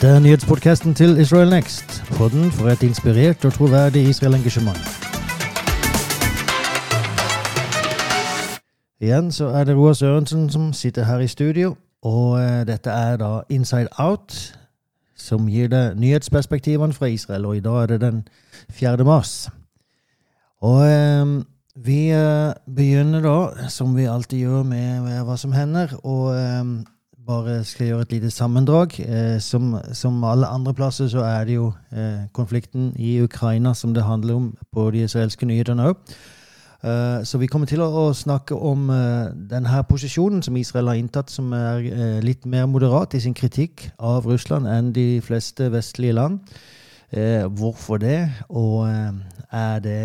Dette er nyhetspodkasten til Israel Next. Podden for et inspirert og troverdig Israel-engasjement. Igjen så er det Roar Sørensen som sitter her i studio. Og eh, dette er da Inside Out, som gir deg nyhetsperspektivene fra Israel. Og i dag er det den 4. mars. Og eh, vi eh, begynner da, som vi alltid gjør, med, hva som hender. Og eh, bare skal gjøre et lite sammendrag. Eh, som, som, alle andre plasser så er det jo eh, konflikten i Ukraina som det handler om på de israelske nyhetene òg. Eh, så vi kommer til å, å snakke om eh, denne posisjonen som Israel har inntatt, som er eh, litt mer moderat i sin kritikk av Russland enn de fleste vestlige land. Eh, hvorfor det, og er det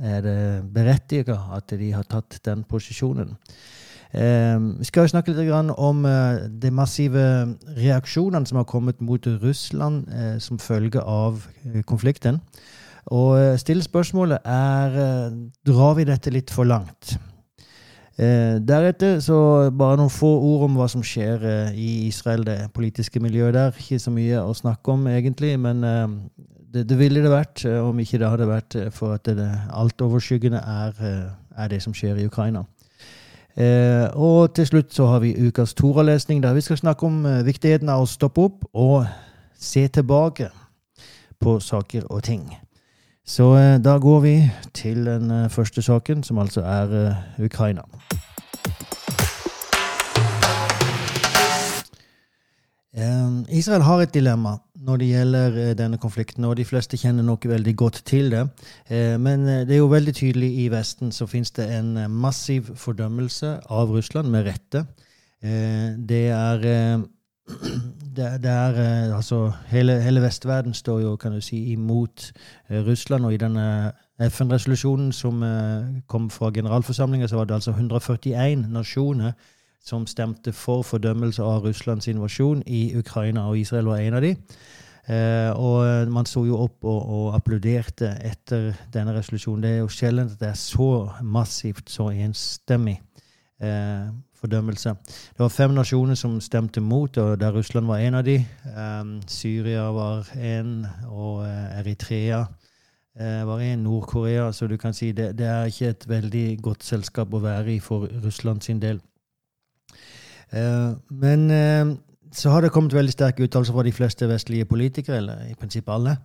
er det berettiget at de har tatt den posisjonen. Ehm, vi skal snakke litt om eh, de massive reaksjonene som har kommet mot Russland eh, som følge av eh, konflikten. Og stille spørsmålet er drar vi dette litt for langt. deretter så bare noen få ord om hva som skjer i Israel, det politiske miljøet der. Ikke så mye å snakke om, egentlig, men det, det, ville det vært om ikke det hadde vært for at det altoverskyggende er, er det som skjer i Ukraina. Eh, og til slutt så har vi ukas Tora-lesning, der vi skal snakke om eh, viktigheten av å stoppe opp og se tilbake på saker og ting. Så eh, da går vi til den eh, første saken, som altså er eh, Ukraina. Eh, Israel har et dilemma når det gjelder eh, denne konflikten, og de fleste kjenner nok veldig godt til det. Eh, men eh, det er jo veldig tydelig i Vesten så finnes det en massiv fordømmelse av Russland, med rette. Det er, det, er altså hele, hele, vestverden står jo, kan du si, imot Russland, og i denne FN-resolusjonen som kom fra generalforsamlinga, så var det altså 141 nasjoner som stemte for fordømmelse av Russlands invasjon i Ukraina, og Israel var en av de. Eh, og man sto jo opp og, og, applauderte etter denne resolusjonen. Det er jo sjelden at det er så massivt, så enstemmig eh, fordømmelse. Det var fem nasjoner som stemte mot, og der Russland var en av de. Eh, Syria var en, og uh, Eritrea uh, var en. Nord-Korea. Så du kan si det, det, er ikke et veldig godt selskap å være i for Russland sin del. Uh, men så har det kommet veldig sterke uttalelser fra de fleste vestlige politikere, eller i prinsippet alle.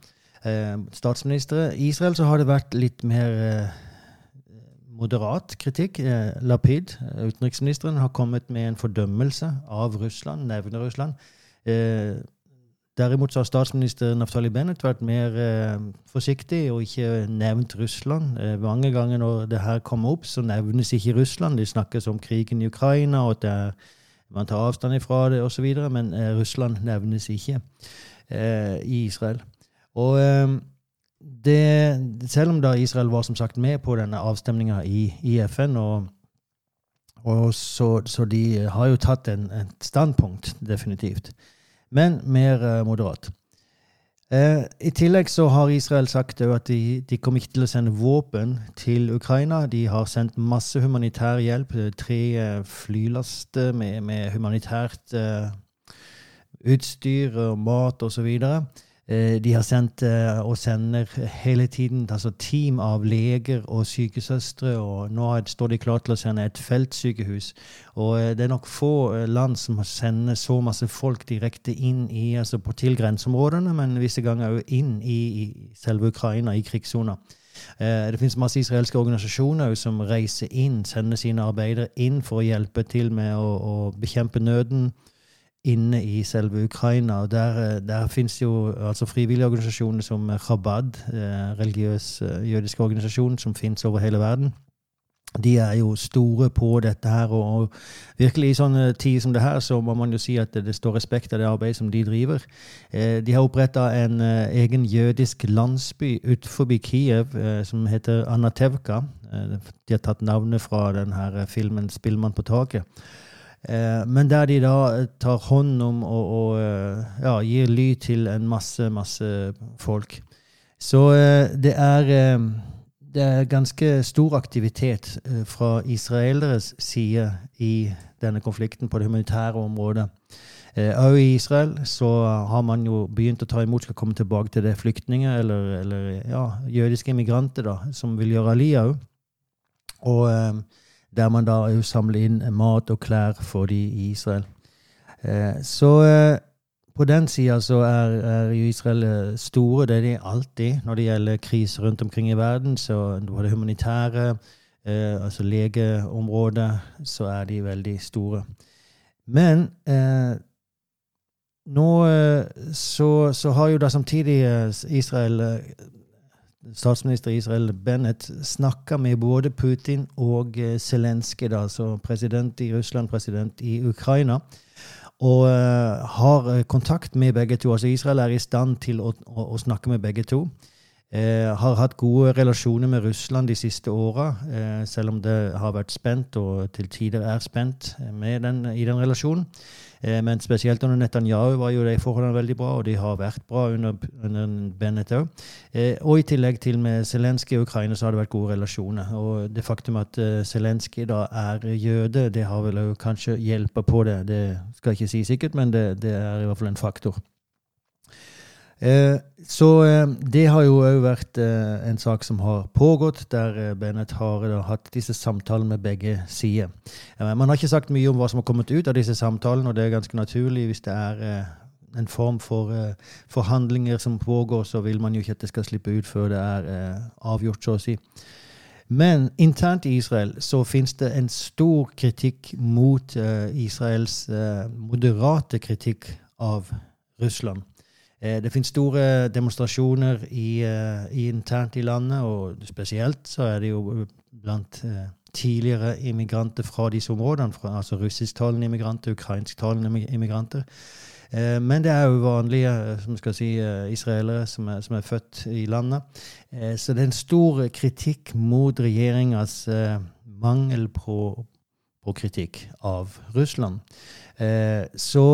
Eh, statsministre. I Israel så har det vært litt mer eh, moderat kritikk. Eh, Lapid, eh, utenriksministeren, har kommet med en fordømmelse av Russland, nevner Russland. Eh, derimot så har statsminister Naftali Bennett vært mer eh, forsiktig og ikke nevnt Russland. mange ganger når det her kommer opp, så nevnes ikke Russland. Det snakkes om krigen i Ukraina og at det er man tar avstand ifra det osv., men eh, Russland nevnes ikke eh, i Israel. Og eh, det, selv om da Israel var som sagt med på denne avstemninga i, i, FN, og, og så, så, de har jo tatt en, et standpunkt, definitivt. Men mer moderat. Eh, I tillegg så har Israel sagt at de, de kommer ikke til å sende våpen til Ukraina. De har sendt masse humanitær hjelp. Tre eh, flylaster med, med humanitært uh, utstyr og mat osv. Eh, de har sendt eh, og sender hele tiden altså team av leger og sykesøstre, og nå står de klare til å sende et feltsykehus. Og eh, det er nok få land som sender så masse folk direkte inn i, altså til grenseområdene, men visse ganger òg inn i, i, selve Ukraina, i krigssona. Det finnes masse israelske organisasjoner som reiser inn, sender sine arbeidere inn for å hjelpe til med å, å bekjempe nøden inne i selve Ukraina. og Der, eh, der fins jo altså frivillige organisasjoner som Chabad, eh, religiøs eh, jødisk organisasjon som fins over hele verden. De er jo store på dette her, og, og virkelig i sånne tider som det her, så må man jo si at det, står respekt av det arbeidet som de driver. Eh, de har oppretta en eh, egen jødisk landsby utenfor Kiev eh, som heter Anatevka. de har tatt navnet fra denne filmen 'Spillmann på taket'. Eh, men der de da tar hånd om og, og eh, ja, gir ly til en masse, masse folk. Så eh, det er det er ganske stor aktivitet eh, fra israeleres side i denne konflikten på det humanitære området. Òg i Israel så har man jo begynt å ta imot skal komme tilbake til det flyktninger eller, eller ja, jødiske immigranter da, som vil gjøre aliyah. Og der man da samler inn mat og klær for de i Israel. Så på den sida så er, er Israel eh, store, det er de alltid når det gjelder kriser rundt omkring i verden. Så på det humanitære, eh, altså legeområdet, så er de veldig store. Men eh, nå eh, så, så, har jo da samtidig eh, Israel Statsminister Israel Bennett snakka med både Putin og Zelenskyj, altså president i Russland, president i Ukraina og uh, har eh, kontakt med begge to. Altså Israel er i stand til å, å, å snakke med begge to. Uh, har hatt gode relasjoner med Russland de siste åra, uh, selv om det har vært spent, og til tider er spent den, i den relasjonen. Eh, men spesielt under Netanyahu var jo de forholdene veldig bra, og de har vært bra under, under Bennett òg. Eh, og i tillegg til med Zelenskyj og Ukraina så har det vært gode relasjoner. Og det faktum at uh, Zelenskyj da er jøde, det har vel kanskje hjulpet på det. Det skal jeg ikke si sikkert, men det, det er i hvert fall en faktor. Eh, så eh, det har jo òg vært eh, en sak som har pågått, der Bennett har hatt disse samtalene med begge sider. Man har ikke sagt mye om hva som har kommet ut av disse samtalene, og det er ganske naturlig hvis det er en form for forhandlinger som pågår, så vil man jo ikke at det skal slippe ut før det er avgjort, så å si. Men internt i Israel så finnes det en stor kritikk mot Israels moderate kritikk av Russland. Eh, det finnes store demonstrasjoner i, uh, i internt i landet, og spesielt så er det jo blant uh, tidligere immigranter fra disse områdene, fra, altså russisktalende immigranter, ukrainsktalende immigranter. Men det er jo vanlige som skal si, israelere som er, som er, født i landet. så det er en stor kritikk mot regjeringas mangel på, på, kritikk av Russland. så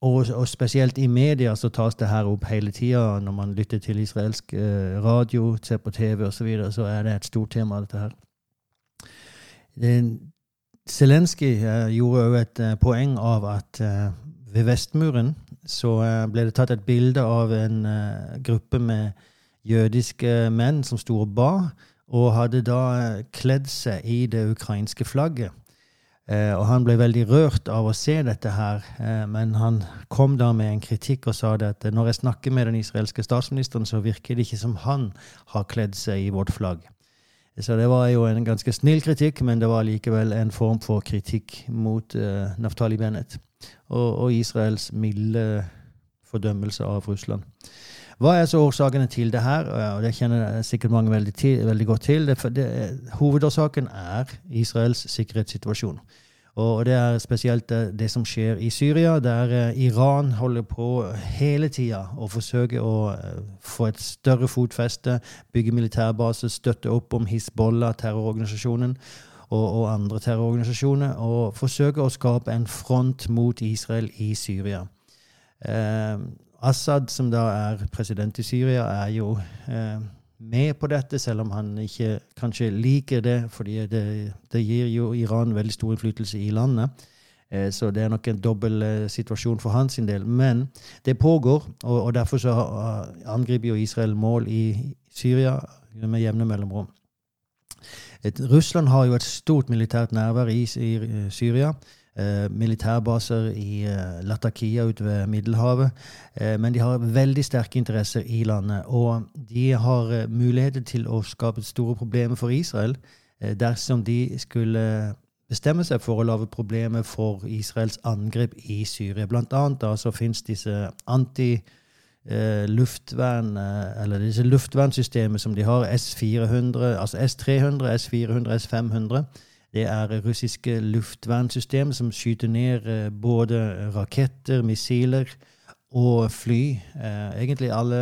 og, og, spesielt i media så tas det her opp hele tida. Når man lytter til israelsk eh, radio, ser på TV osv., så, videre, så er det et stort tema, dette her. Zelenskyj eh, gjorde òg et eh, poeng av at eh, ved Vestmuren så eh, ble det tatt et bilde av en eh, gruppe med jødiske menn som sto og ba, og hadde da kledd seg i det ukrainske flagget. Eh, og han ble veldig rørt av å se dette her, eh, men han kom da med en kritikk og sa det at når jeg snakker med den israelske statsministeren, så virker det ikke som han har kledd seg i vårt flagg. Så det var jo en ganske snill kritikk, men det var likevel en form for kritikk mot uh, Naftali Bennett og, og Israels milde fordømmelse av Russland. Hva er så årsakene til det her? Det kjenner sikkert mange veldig, til, veldig godt til. Det, det, hovedårsaken er Israels sikkerhetssituasjon. Og det er spesielt det, det som skjer i Syria, der uh, Iran holder på hele tida å forsøke å uh, få et større fotfeste, bygge militærbaser, støtte opp om Hizbollah, terrororganisasjonen, og, og, andre terrororganisasjoner, og forsøke å skape en front mot Israel i Syria. Uh, Assad, som da er president i Syria, er jo eh, med på dette, selv om han ikke kanskje liker det, fordi det, det gir jo Iran veldig stor innflytelse i landet. Eh, så det er nok en dobbel eh, situasjon for hans del. Men det pågår, og, og derfor så angriper jo Israel mål i Syria med jevne mellomrom. Et, Russland har jo et stort militært nærvær i, i Syria eh, militærbaser i eh, Latakia ute ved Middelhavet. Eh, men de har veldig sterke interesser i landet. Og de har eh, muligheter til å skape store problemer for Israel eh, dersom de skulle bestemme seg for å lage problemer for Israels angrep i Syria. Blant annet da, så finnes disse anti- luftvern, eller disse luftvernsystemet som de har, S400, altså S300, S400, S500. Det er russiske luftvernsystemer som skyter ned eh, både raketter, missiler og fly. Eh, egentlig alle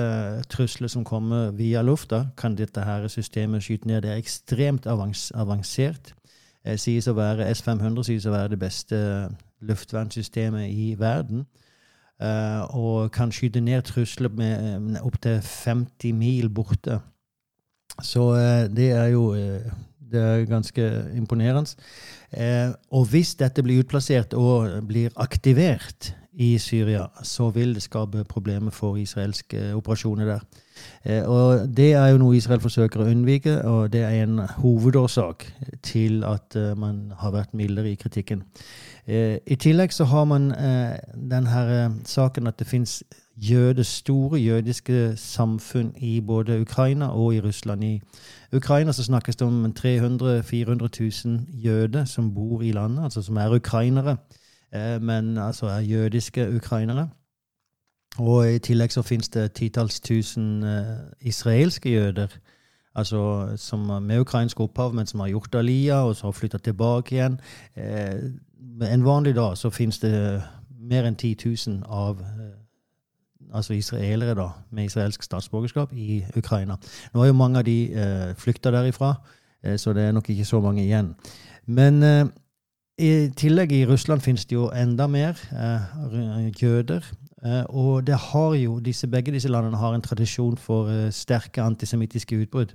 trusler som kommer via lufta, kan dette her systemet skyte ned. Det er ekstremt avansert. Eh, sies å være, S500 sies å være det beste luftvernsystemet i verden. og kan skyte ned trusler med opptil 50 mil borte. Så det er jo det er ganske imponerende. Og hvis dette blir utplassert og blir aktivert i Syria, så vil det skape problemer for israelske operasjoner der. Eh, og Det er jo noe Israel forsøker å unnvike, og det er en hovedårsak til at eh, man har vært mildere i kritikken. Eh, I tillegg så har man denne saken at det fins jøde, store jødiske samfunn i både Ukraina og i Russland. I Ukraina så snakkes det om 300 000-400 000 jøder som bor i landet, altså som er ukrainere. Eh, men altså er jødiske ukrainere. Og i tillegg så finnes det titalls tusen uh, israelske jøder altså som med ukrainsk opphav, men som har gjort alia, og så har flytta tilbake igjen. Eh, en vanlig dag så finnes det mer enn 10 000 av eh, altså israelere da, med israelsk statsborgerskap i Ukraina. Nå har jo mange av de eh, flykta derifra, eh, så det er nok ikke så mange igjen. Men i tillegg i Russland finnes det jo enda mer eh, jøder. Eh, og det har jo, disse, begge disse landene har en tradisjon for eh, sterke antisemittiske utbrudd.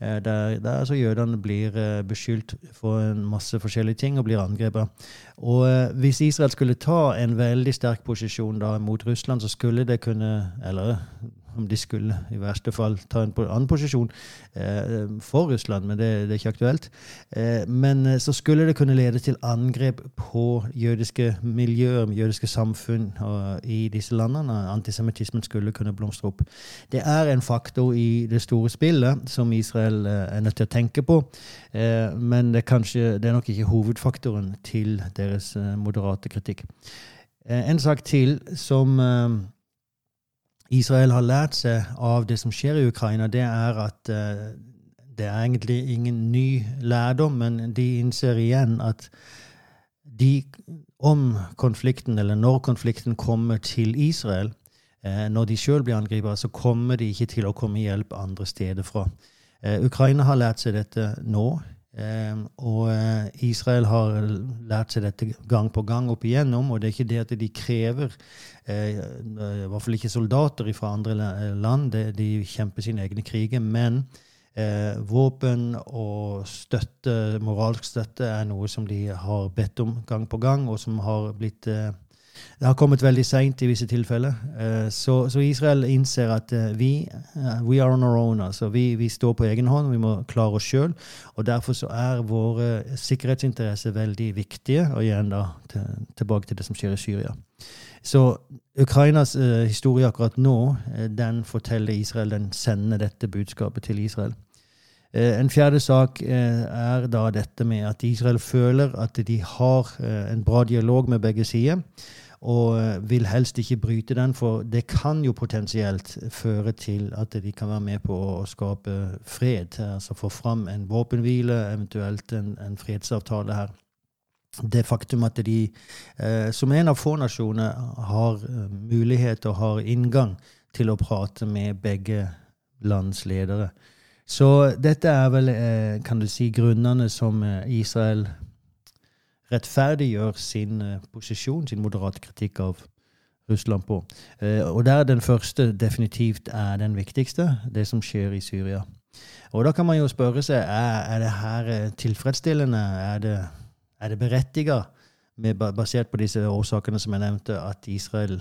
Eh, der, der altså jødene blir beskyldt for en masse forskjellige ting og blir angrepet. Og hvis Israel skulle ta en veldig sterk posisjon da mot Russland, så skulle det kunne Eller om de skulle i verste fall ta en annen posisjon eh, for Russland, men det, det, er ikke aktuelt. Eh, men eh, så skulle det kunne lede til angrep på jødiske miljøer, jødiske samfunn og, i disse landene. Antisemittismen skulle kunne blomstre opp. Det er en faktor i det store spillet som Israel eh, er nødt til å tenke på, eh, men det er, kanskje, det er nok ikke hovedfaktoren til deres eh, moderate kritikk. en sak til som Israel har lært seg av det som skjer i Ukraina, det er at uh, det er egentlig ingen ny lærdom, men de innser igjen at de, om konflikten, eller når konflikten kommer til Israel, uh, når de sjøl blir angripere, så kommer de ikke til å komme hjelp andre steder fra. Uh, Ukraina har lært seg dette nå. Eh, og eh, Israel har lært seg dette gang på gang opp igjennom, og det er ikke det at de krever eh, I hvert fall ikke soldater fra andre land, De, de kjemper sine egne kriger. Men eh, våpen og støtte, moralsk støtte, er noe som de har bedt om gang på gang, og som har blitt eh, det har kommet veldig seint i visse tilfeller. Eh, så, så, Israel innser at eh, vi eh, we are on our own. altså Vi, vi står på egen hånd, vi må klare oss sjøl. Og derfor så er våre sikkerhetsinteresser veldig viktige. Og igjen da til, tilbake til det som skjer i Syria. Så Ukrainas historie akkurat nå, den forteller Israel, den sender dette budskapet til Israel. En fjerde sak er da dette med at Israel føler at de har en bra dialog med begge sider og eh, vil helst ikke bryte den, for det kan jo potensielt føre til at de kan være med på å skape fred. Altså få fram en våpenhvile, eventuelt en, en fredsavtale her. Det faktum at de eh, som en av få nasjoner har eh, mulighet og har inngang til å prate med begge lands ledere. Så dette er vel, eh, kan du si, grunnene som Israel Israel rettferdiggjør sin uh, posisjon, sin moderate kritikk av Russland på. Uh, og der den første definitivt er den viktigste, det som skjer i Syria. Og da kan man jo spørre seg er, er det her eh, tilfredsstillende, er det, er det berettiget, basert på disse årsakene som jeg nevnte, at Israel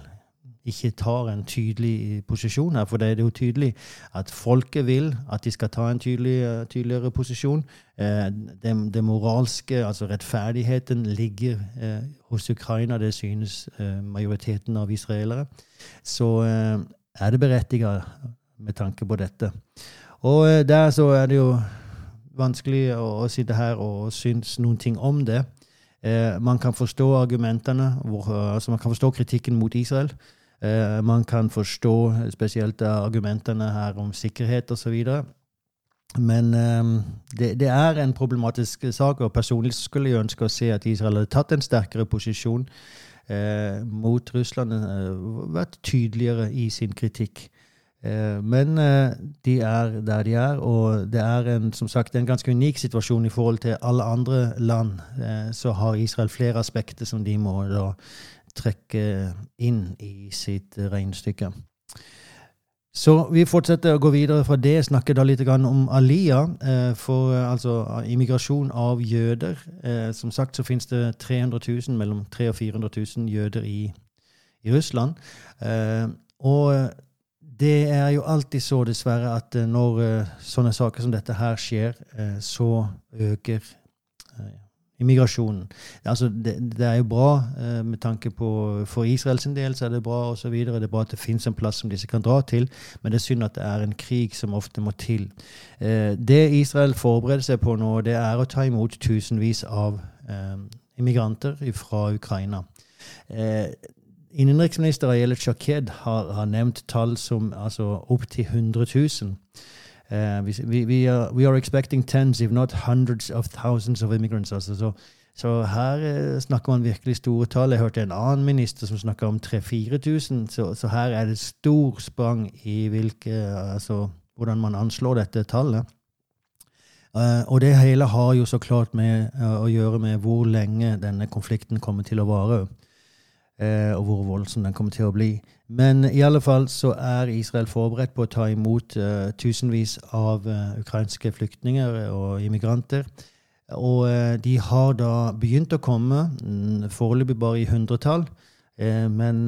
ikke tar en tydelig posisjon her. For det er jo tydelig at folket vil at de skal ta en tydelig, tydeligere posisjon. Eh, det, det, moralske, altså rettferdigheten, ligger eh, hos Ukraina. Det synes eh, majoriteten av israelere. Så er det berettiget med tanke på dette. Og der så er det jo vanskelig å, å sitte her og synes noen ting om det. man kan forstå argumentene, hvor, altså man kan forstå kritikken mot Israel. Eh, man kan forstå spesielt argumentene her om sikkerhet osv. Men um, det, det, er en problematisk sak, og personlig skulle jeg ønske å se at Israel hadde tatt en sterkere posisjon eh, mot Russland, eh, vært tydeligere i sin kritikk. Eh, men eh, de er der de er, og det er en, som sagt, en ganske unik situasjon i forhold til alle andre land. Eh, så har Israel flere aspekter som de må da trekke inn i sitt regnestykke. Så vi fortsetter å gå videre fra det. Snakker da litt om Alia, eh, for eh, altså immigrasjon av jøder. Eh, som sagt så finnes det 300 000, mellom 300 og 400 000 jøder i, i Russland. Og det er jo alltid så, dessverre, at når sånne saker som dette her skjer, så øker immigrasjonen. Altså, det, det, er jo bra eh, med tanke på For Israels del så er det bra osv. Det er bra at det fins en plass som disse kan dra til, men det er synd at det er en krig som ofte må til. Eh, det Israel forbereder seg på nå, det er å ta imot tusenvis av eh, immigranter fra Ukraina. Eh, Innenriksminister Ayelet Shaked har, har, nevnt tall som altså opptil 100 000. Uh, we, we, are, we, are, expecting tens, if not hundreds of thousands of immigrants. Altså. Så, så, her uh, snakker man virkelig store tall. Jeg hørte en annen minister som snakka om 3000-4000. Så, så, her er det stor sprang i hvilke, altså, hvordan man anslår dette tallet. Uh, og det hele har jo så klart med å gjøre med hvor lenge denne konflikten kommer til å vare. Eh, og hvor voldsom den kommer til å bli. Men i alle fall så er Israel forberedt på å ta imot uh, tusenvis av uh, ukrainske flyktninger og immigranter. Og uh, de har da begynt å komme, mm, foreløpig bare i hundretall. men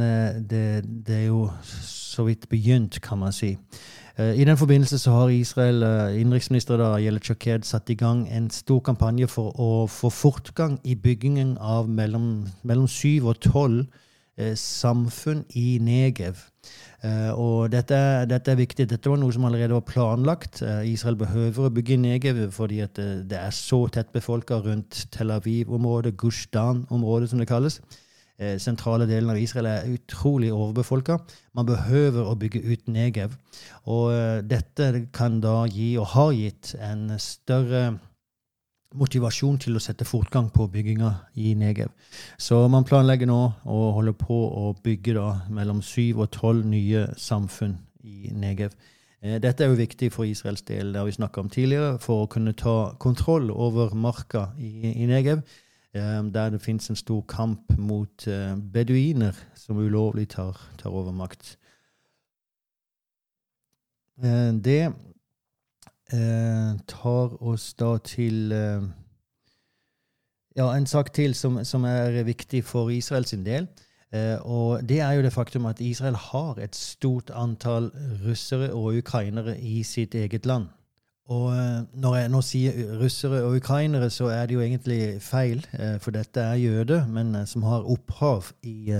det, det, er jo så vidt begynt, kan man si. I den forbindelse så har Israel innenriksminister Yelet Shaked satt i gang en stor kampanje for å få fortgang i byggingen av mellom, syv og tolv Eh, samfunn i Negev. Uh, og dette, dette, er viktig. Dette var noe som allerede var planlagt. Uh, Israel behøver å bygge Negev fordi det, er så tett befolka rundt Tel Aviv-området, Gushdan-området, som det kalles. Sentrale delen av Israel er utrolig overbefolka. Man behøver å bygge ut Negev. Og dette kan da gi, og har gitt, en større motivasjon til å sette fortgang på bygginga i Negev. Så man planlegger nå å holde på å bygge da mellom syv og tolv nye samfunn i Negev. Eh, dette er jo viktig for Israels del, det har vi snakka om tidligere, for å kunne ta kontroll over marka i, i Negev, eh, der det fins en stor kamp mot eh, beduiner som ulovlig tar, tar over makt. Det eh, tar oss da til eh, ja, en sak til som, som, er viktig for Israels del. Eh, og det er jo det faktum at Israel har et stort antall russere og ukrainere i sitt eget land. Og eh, når jeg nå sier russere og ukrainere, så er det jo egentlig feil, eh, for dette er jøder, men eh, som har opphav i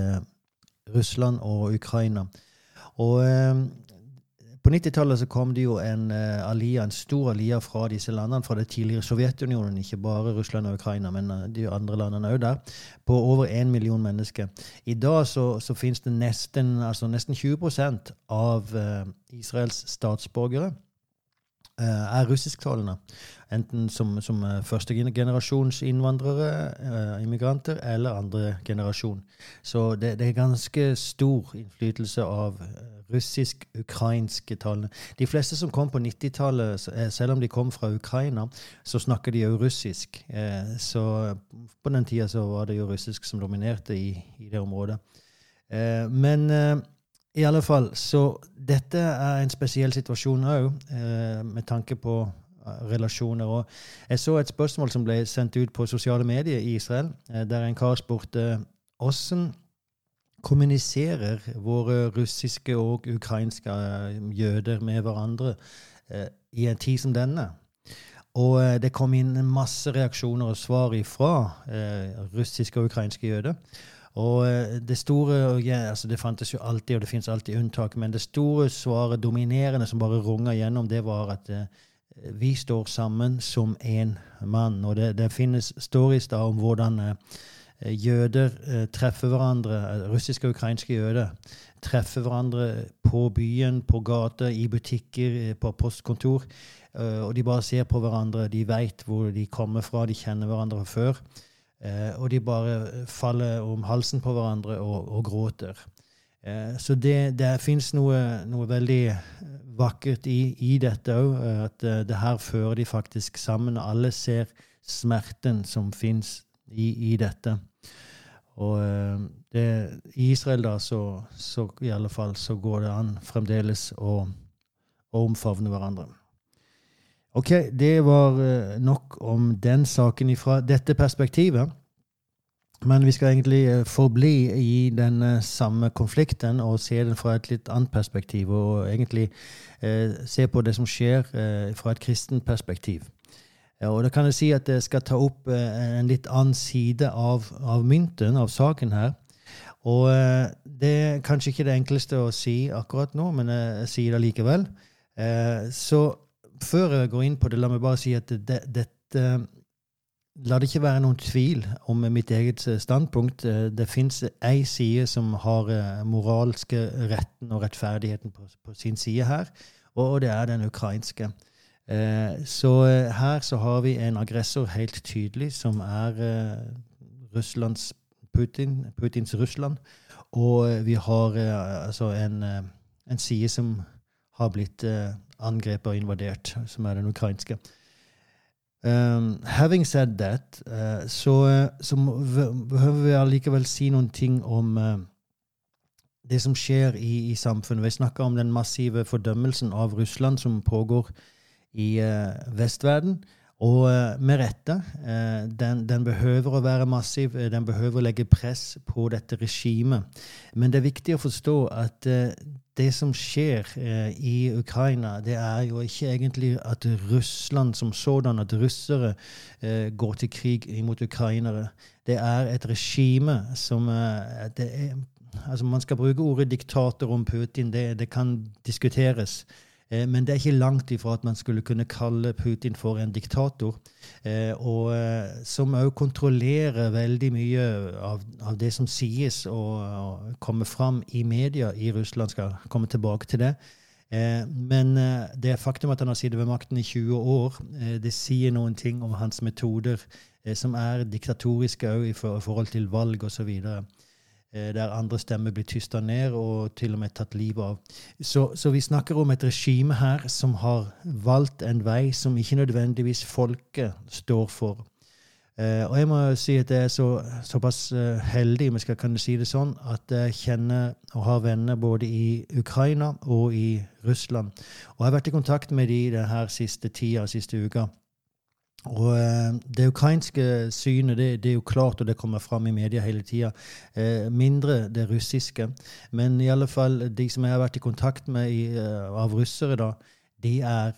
Russland og Ukraina. Og på 90-tallet så kom det jo en uh, alia, en stor alia fra disse landene, fra det tidligere Sovjetunionen, ikke bare Russland og Ukraina, men uh, de andre landene òg der, på over én million mennesker. I dag så, så finnes det nesten, altså nesten 20 av uh, Israels statsborgere er russisktalende. Enten som, som første generasjons innvandrere, immigranter, eller andre generasjon. Så det, det er ganske stor innflytelse av russisk-ukrainske tallene. De fleste som kom på 90-tallet, eh, selv om de kom fra Ukraina, så snakker de jo russisk. Eh, så på den tida så var det jo russisk som dominerte i, i det området. Eh, men i alle fall, så dette er en spesiell situasjon òg, med tanke på relasjoner. Og jeg så et spørsmål som ble sendt ut på sosiale medier i Israel, der en kar spurte åssen kommuniserer våre russiske og ukrainske eh, jøder med hverandre eh, i en tid som denne. Og eh, det kom inn masse reaksjoner og svar ifra eh, russiske og ukrainske jøder. Og eh, det store ja, altså Det fantes jo alltid, og det fins alltid unntak, men det store svaret, dominerende, som bare runga gjennom, det var at eh, vi står sammen som én mann. Og det, det finnes stories da om hvordan Eh, jøder eh, treffer hverandre, eh, russiske og ukrainske jøder treffer hverandre på byen, på gata, i butikker, på postkontor. Og de bare ser på hverandre. De veit hvor de kommer fra, de kjenner hverandre fra før. Og de bare faller om halsen på hverandre og, og gråter. Så det, det fins noe, noe, veldig vakkert i, i dette òg. At det her fører de faktisk sammen. Alle ser smerten som fins i, i dette. Og det, i Israel, da, så, så, i alle fall, så går det an fremdeles å, å omfavne hverandre. Ok, det var nok om den saken fra dette perspektivet. Men vi skal egentlig eh, forbli i den eh, samme konflikten og se den fra et litt annet perspektiv. Og egentlig eh, se på det som skjer eh, fra et kristent perspektiv. Og da kan jeg si at jeg skal ta opp eh, en litt annen side av, av, mynten, av saken her. Og eh, det er kanskje ikke det enkleste å si akkurat nå, men jeg sier det likevel. så før jeg går inn på det, la meg bare si at dette det, La det ikke være noen tvil om mitt eget eh, standpunkt. Eh, det fins ei side som har eh, moralske retten og rettferdigheten på, på sin side her, og det er den ukrainske. Så her så har vi en aggressor helt tydelig, som er Russlands Putin, Putins Russland. Og vi har altså en, en side som har blitt angrepet og invadert, som er den ukrainske. Um, having said that, uh, så, så, behøver vi allikevel si noen ting om uh, det som skjer i, i, samfunnet. Vi snakker om den massive fordømmelsen av Russland som pågår i uh, vestverden. Og med rette. Den, den, behøver å være massiv. Den behøver å legge press på dette regimet. Men det er viktig å forstå at det som skjer eh, i Ukraina, det er jo ikke egentlig at Russland som sådan, at russere eh, går til krig imot ukrainere. Det er et regime som eh, er, altså Man skal bruke ordet diktator om Putin, det, det kan diskuteres. Eh, men det er ikke langt ifra at man skulle kunne kalle Putin for en diktator. Eh, og eh, som òg kontrollerer veldig mye av, av, det som sies og, og kommer fram i media i Russland. Skal komme tilbake til det. Men det faktum at han har sittet ved makten i 20 år, det sier noen ting om hans metoder, som er diktatoriske òg i forhold til valg osv. Eh, der andre stemmer blir tysta ned og til og med tatt livet av. Så, så, vi snakker om et regime her som har valgt en vei som ikke nødvendigvis folket står for. Eh, og jeg må si at jeg er så, såpass uh, heldig, om jeg skal kunne si det sånn, at jeg kjenner og har venner både i Ukraina og i Russland. Og jeg har vært i kontakt med de denne siste tida, siste uka. Og eh, Det ukrainske synet det, det, er jo klart, og det kommer fram i media hele tida. Eh, mindre det russiske. Men i alle fall de som jeg har vært i kontakt med i, uh, av russere, da, de er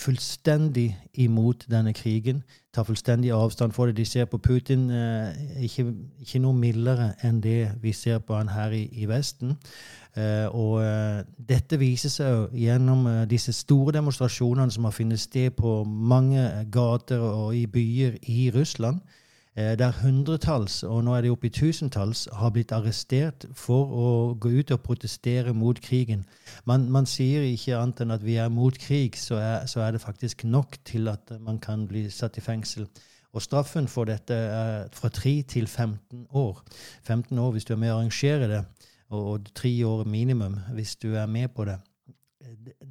fullstendig imot denne krigen. Tar fullstendig avstand for det. De ser på Putin eh, ikke, ikke, noe mildere enn det vi ser på han her i, i Vesten. Eh, og eh, dette viser seg jo gjennom eh, disse store demonstrasjonene som har funnet sted på mange gater og i byer i Russland. Der hundretalls, og nå er det oppe i tusentalls, har blitt arrestert for å gå ut og protestere mot krigen. Man, man sier ikke annet enn at vi er mot krig, så er, så er, det faktisk nok til at man kan bli satt i fengsel. Og straffen for dette er fra 3 til 15 år. 15 år hvis du er med å arrangere det og, tre år minimum hvis du er med på det.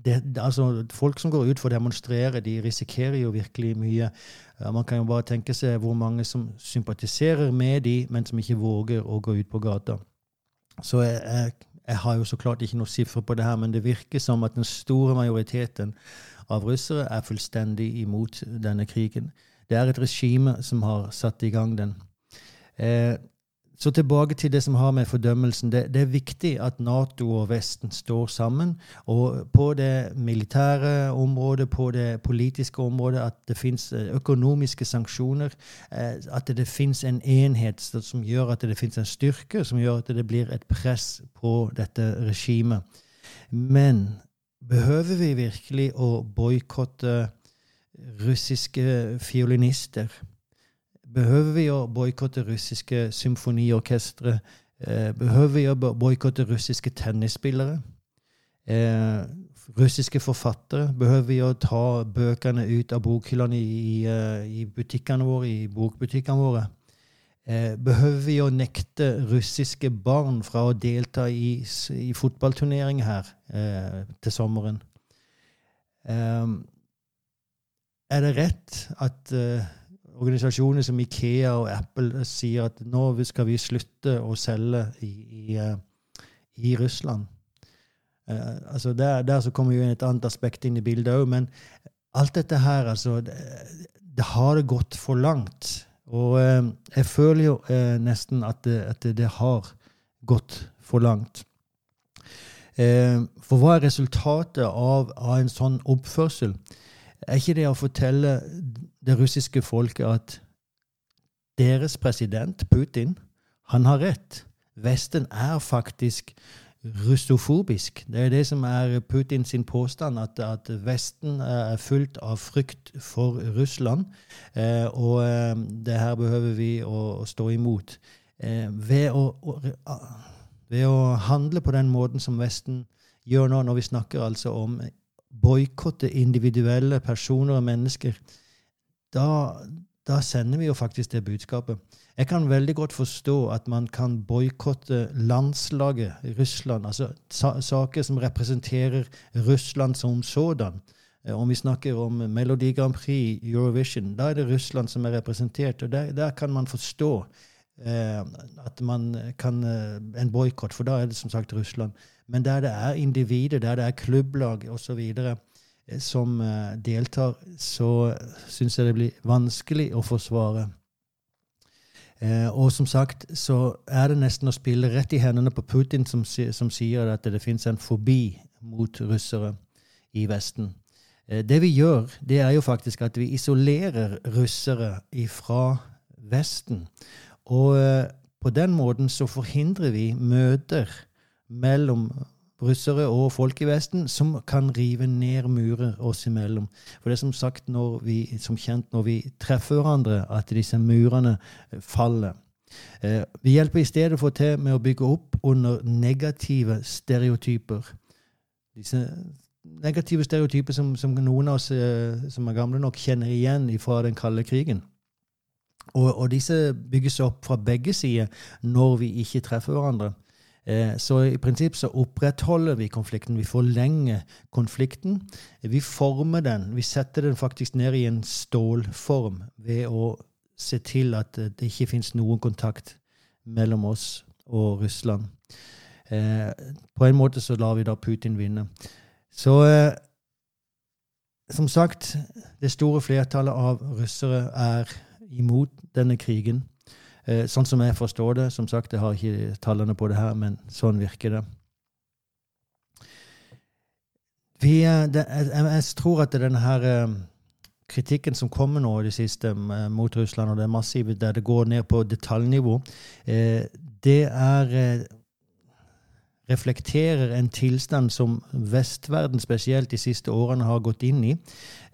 Det, altså, folk som går ut for å demonstrere, de risikerer jo virkelig mye. Man kan jo bare tenke seg hvor mange som sympatiserer med de, men som ikke våger å gå ut på gata. Så jeg, jeg, jeg har jo så klart ikke noen sifre på det her, men det virker som at den store majoriteten av russere er fullstendig imot denne krigen. Det er et regime som har satt i gang den. Eh, så tilbake til det som har med fordømmelsen. Det, det, er viktig at Nato og Vesten står sammen. Og på det militære området, på det politiske området, at det fins eh, økonomiske sanksjoner. Eh, at det fins en enhet som gjør at det fins en styrke, som gjør at det blir et press på dette regimet. Men behøver vi virkelig å boikotte russiske fiolinister? Behøver vi å boikotte russiske symfoniorkestre? Eh, behøver vi å boikotte russiske tennisspillere? Eh, russiske forfattere? Behøver vi å ta bøkene ut av bokhyllene i, eh, i, butikkene våre, i bokbutikkene våre? Eh, behøver vi å nekte russiske barn fra å delta i, i fotballturnering her eh, til sommeren? Eh, er det rett at organisasjoner som Ikea og Apple sier at nå skal vi slutte å selge i, i, uh, i Russland. Uh, altså der, der, så kommer jo et annet aspekt inn i bildet òg, men alt dette her, altså det, det, har gått for langt. Og uh, jeg føler jo nesten at det, at det, har gått for langt. for hva er resultatet av, av en sånn oppførsel? Er ikke det å fortelle det russiske folket at deres president, Putin, han har rett. Vesten er faktisk russofobisk. Det er det som er Putins påstand, at, at, Vesten er fullt av frykt for Russland. Eh, og eh, det her behøver vi å, å stå imot. Eh, ved, å, å, ved, å, handle på den måten som Vesten gjør nå, når vi snakker altså om boikotte individuelle personer og mennesker, da, da, sender vi jo faktisk det budskapet. Jeg kan veldig godt forstå at man kan boikotte landslaget Russland, altså saker som representerer Russland som sådan. Eh, om vi snakker om Melodi Grand Prix, Eurovision, da er det Russland som er representert. og Der, der kan man forstå eh, at man kan eh, En boikott, for da er det som sagt Russland. Men der det er individer, der det er klubblag osv. Eh, som eh, deltar, så syns jeg det blir vanskelig å forsvare. Eh, og som sagt så er det nesten å spille rett i hendene på Putin, som, som sier at det fins en fobi mot russere i Vesten. Det vi gjør, det er jo faktisk at vi isolerer russere fra Vesten. Og på den måten så forhindrer vi møter mellom russere og folk i Vesten som kan rive ned murer oss imellom. For det er som sagt når vi, som kjent når vi treffer hverandre, at disse murene faller. Eh, vi hjelper i stedet for til med å bygge opp under negative stereotyper. Disse negative stereotyper som, som noen av oss eh, som er gamle nok, kjenner igjen fra den kalde krigen. Og, og disse bygges opp fra begge sider når vi ikke treffer hverandre. Eh, så i prinsipp så opprettholder vi konflikten. Vi forlenger konflikten. Vi former den. Vi setter den faktisk ned i en stålform ved å se til at det ikke fins noen kontakt mellom oss og Russland. Eh, på en måte så lar vi da Putin vinne. Så eh, som sagt, det store flertallet av russere er imot denne krigen. Eh, sånn som jeg forstår det. Som sagt, jeg har ikke tallene på det her, men sånn virker det. Vi, eh, det jeg, jeg, tror at denne her eh, kritikken som kommer nå i det siste mot Russland, og det er massive der det går ned på detaljnivå, det er reflekterer en tilstand som vestverden spesielt de siste årene har gått inn i,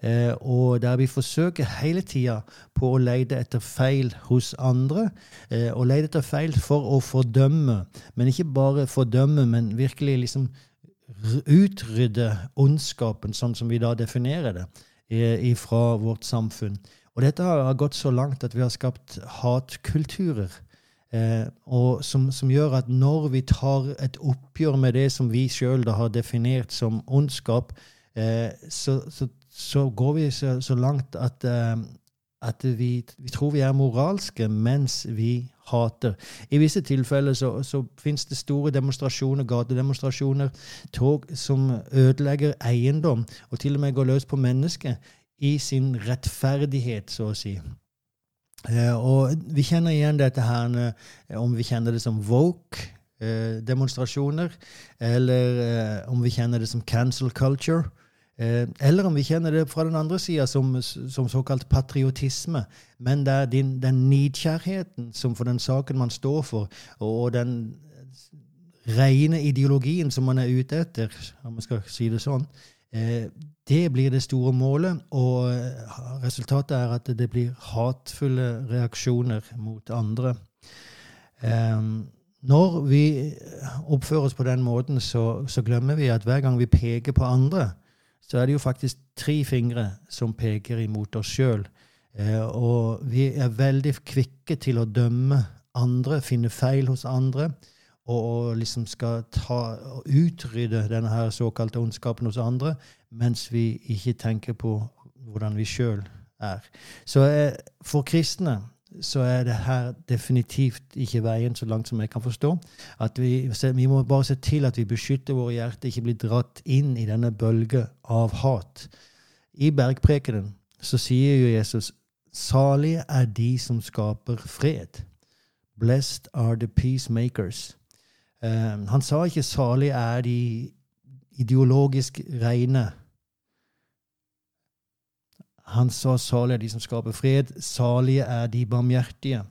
eh, og der vi forsøker hele tida på å lete etter feil hos andre. Eh, og lete etter feil for å fordømme, men ikke bare fordømme, men virkelig liksom utrydde ondskapen, sånn som vi da definerer det, eh, fra vårt samfunn. Og dette har gått så langt at vi har skapt hatkulturer Eh, og som, som, gjør at når vi tar et oppgjør med det som vi sjøl har definert som ondskap, eh, så, så, så, går vi så, så langt at, eh, at vi, vi, tror vi er moralske mens vi hater. I visse tilfeller så, så finnes det store demonstrasjoner, gatedemonstrasjoner, tog som ødelegger eiendom, og til og med går løs på mennesket i sin rettferdighet, så å si. Eh, og vi kjenner igjen dette her, eh, om vi kjenner det som woke-demonstrasjoner, eh, eller om vi kjenner det som cancel culture. Eller om vi kjenner det fra den andre sida som, som, såkalt patriotisme. Men det er din, den nidkjærheten som for den saken man står for, og den rene ideologien som man er ute etter, om man skal si det sånn, det blir det store målet, og eh, resultatet er at det blir hatefulle reaksjoner mot andre. Eh, når vi oppfører oss på den måten, så, så, glemmer vi at hver gang vi peker på andre, så er det jo faktisk tre fingre som peker imot oss sjøl. Og vi er veldig kvikke til å dømme andre, finne feil hos andre og, liksom skal ta, utrydde denne her såkalte ondskapen hos andre, mens vi ikke tenker på hvordan vi sjøl er. Så eh, for kristne så er det her definitivt ikke veien så langt som jeg kan forstå. At vi, vi må bare se til at vi beskytter våre hjerter, ikke blir dratt inn i denne bølge av hat. I bergprekenen så sier jo Jesus salige er de som skaper fred. Blessed are the peacemakers. Um, han sa ikke salige er de ideologisk reine'. Han sa salige er de som skaper fred, salige er de barmhjertige.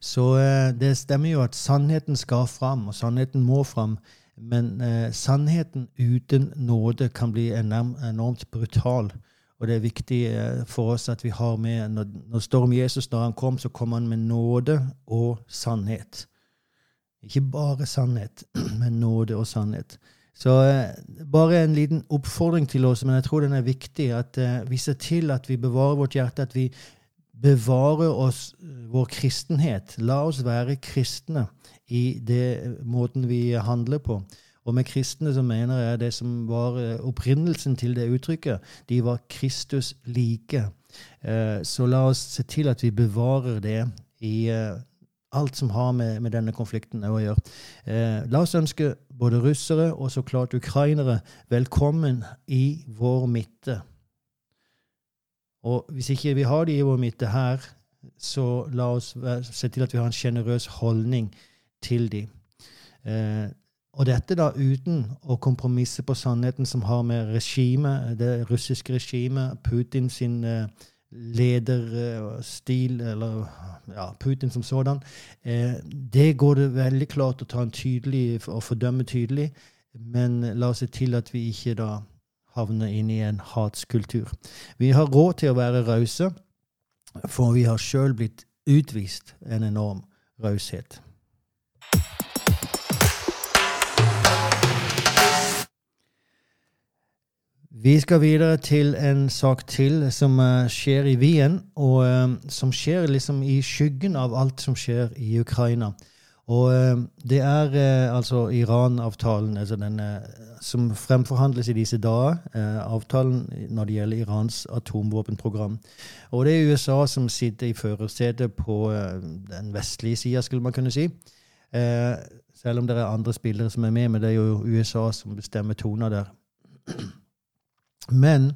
Så uh, det stemmer jo at sannheten skal fram, og sannheten må fram. Men eh, sannheten uten nåde kan bli enormt brutal. Og det er viktig uh, for oss at vi har med Når, når står Jesus når han kom, så kom han med nåde og sannhet. Ikke bare sannhet, men nåde og sannhet. Så eh, bare en liten oppfordring til oss, men jeg tror den er viktig, at eh, vi ser til at vi bevarer vårt hjerte, at vi bevarer oss eh, vår kristenhet. La oss være kristne i det måten vi handler på. Og med kristne så mener jeg det som var opprinnelsen til det uttrykket. De var Kristus like. Så la oss se til at vi bevarer det i alt som har med, med denne konflikten å gjøre. Eh, la oss ønske både russere og så klart ukrainere velkommen i vår midte. Og hvis ikke vi har de i vår midte her, så la oss se til at vi har en sjenerøs holdning til de. Eh, og dette da uten å kompromisse på sannheten som har med regimet, det russiske regimet, Putin sin eh, lederstil, eller ja, Putin som sådan, eh, det går det veldig klart å ta en tydelig og fordømme tydelig. Men la oss se til at vi ikke da havner inn i en hatskultur. Vi har råd til å være rause, for vi har sjøl blitt utvist en enorm raushet. Vi skal videre til en sak til som uh, skjer i Wien, og uh, som skjer liksom i skyggen av alt som skjer i Ukraina. Og uh, det er altså Iran-avtalen altså som fremforhandles i disse dager. avtalen når det gjelder Irans atomvåpenprogram. Og det er USA som sitter i førersetet på den vestlige sida, skulle man kunne si. selv om det er andre spillere som er med, men det er jo USA som bestemmer toner der. Men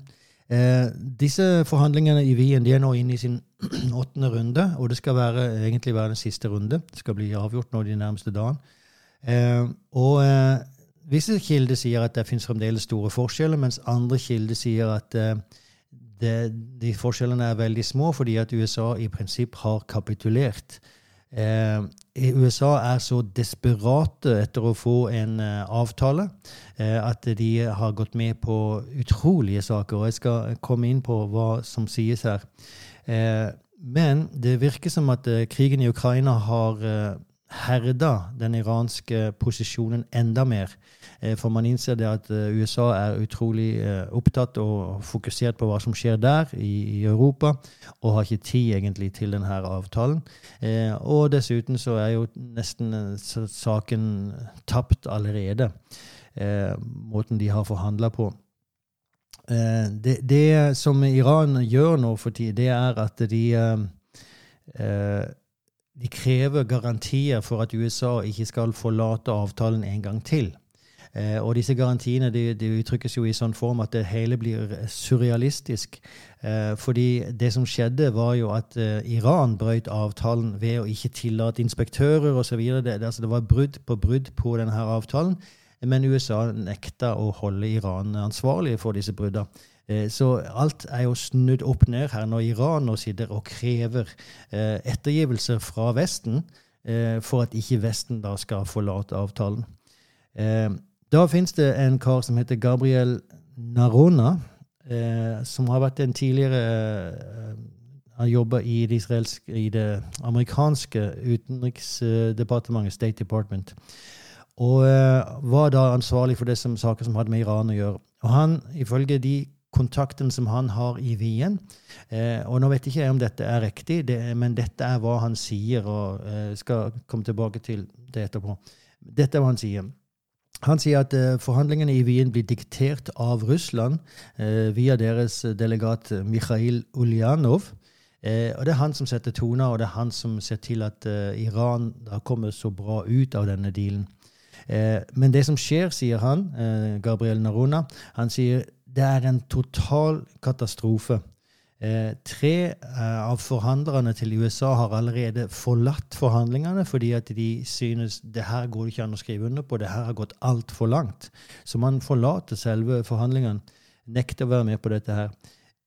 eh, disse forhandlingene i Wien de er nå inne i sin åttende runde, og det skal være, egentlig være den siste runde. Det skal bli avgjort nå de nærmeste dagene. Eh, og eh, visse kilder sier at det finnes fremdeles store forskjeller, mens andre kilder sier at eh, det, de forskjellene er veldig små fordi at USA i prinsipp har kapitulert. Eh, USA er så desperate etter å få en eh, avtale eh, at de har gått med på utrolige saker. Og jeg skal komme inn på hva som sies her. Eh, men det virker som at eh, krigen i Ukraina har eh, herda den iranske posisjonen enda mer. Eh, for man innser det at eh, USA er utrolig eh, opptatt og fokusert på hva som skjer der, i, Europa, og har ikke tid egentlig til denne avtalen. Og dessuten så er jo nesten saken tapt allerede, måten de har forhandla på. Det, det, som Iran gjør nå for tiden, det er at de de krever garantier for at USA ikke skal forlate avtalen en gang til. Eh, og disse garantiene de, de, uttrykkes jo i sånn form at det hele blir surrealistisk. Eh, fordi det som skjedde, var jo at eh, Iran brøt avtalen ved å ikke tillate inspektører osv. Det, altså det var brudd på brudd på denne avtalen. Men USA nekta å holde Iran ansvarlig for disse bruddene. Eh, så alt er jo snudd opp ned her når Iran nå sitter og krever eh, ettergivelser fra Vesten eh, for at ikke Vesten da skal forlate avtalen. Da fins det en kar som heter Gabriel Narona, eh, som har vært en tidligere eh, Han jobba i, i, det amerikanske utenriksdepartementet, State Department. Og eh, var da ansvarlig for det som, saker som hadde med Iran å gjøre. Og han, ifølge de kontaktene som han har i Wien eh, Og nå vet ikke jeg om dette er riktig, det, men dette er hva han sier, og eh, skal komme tilbake til det etterpå. Dette er hva han sier. Han sier at eh, forhandlingene i Wien blir diktert av Russland eh, via deres delegat Mikhail Ulyanov. Eh, og Det er han som setter toner, og det er han som ser til at eh, Iran har kommer så bra ut av denne dealen. Eh, men det som skjer, sier han, eh, Gabriel Narona, han sier det er en total katastrofe. Eh, tre eh, av forhandlerne til USA har allerede forlatt forhandlingene fordi at de synes det her går det ikke an å skrive under på, det her har gått altfor langt. Så man forlater selve forhandlingene, nekter å være med på dette her.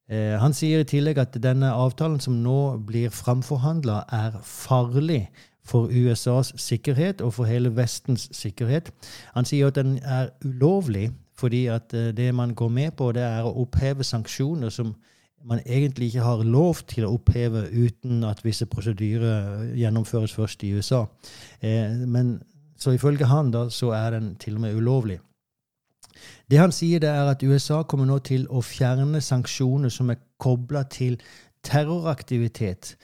Eh, han sier i tillegg at denne avtalen som nå blir framforhandla, er farlig for USAs sikkerhet og for hele Vestens sikkerhet. Han sier at den er ulovlig fordi at det man går med på, det er å oppheve sanksjoner som man egentlig ikke har lov til å oppheve uten at visse prosedyrer gjennomføres først i USA. Eh, men så ifølge han da, så er den til og med ulovlig. Det han sier, det er at USA kommer nå til å fjerne sanksjoner som er kobla til terroraktivitet,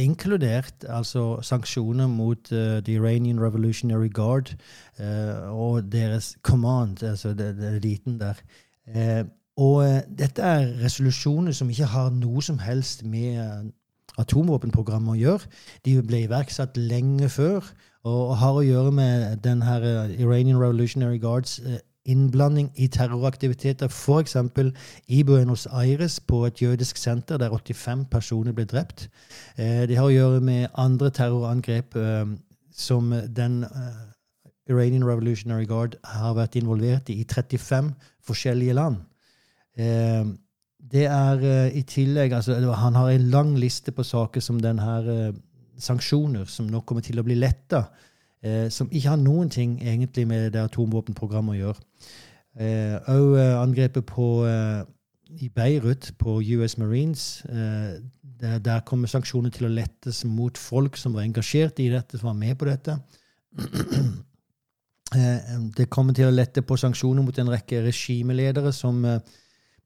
inkludert altså sanksjoner mot uh, The Iranian Revolutionary Guard uh, og deres command, altså eliten der. Uh, og eh, dette er resolusjoner som ikke har noe som helst med eh, atomvåpenprogrammet å gjøre. De ble iverksatt lenge før og har å gjøre med den her eh, Iranian Revolutionary Guards innblanding i terroraktiviteter, f.eks. i Buenos Aires, på et jødisk senter der 85 personer ble drept. Det har å gjøre med andre terrorangrep som den Iranian Revolutionary Guard har vært involvert i i 35 forskjellige land. Eh, det er eh, i tillegg altså, Han har en lang liste på saker som den her eh, sanksjoner, som nå kommer til å bli letta. som ikke har noen ting egentlig med det atomvåpenprogrammet å gjøre. Òg angrepet på i Beirut, på US Marines. Der, der, kommer sanksjoner til å lettes mot folk som var engasjert i dette, som var med på dette. Det kommer til å lette på sanksjoner mot en rekke regimeledere som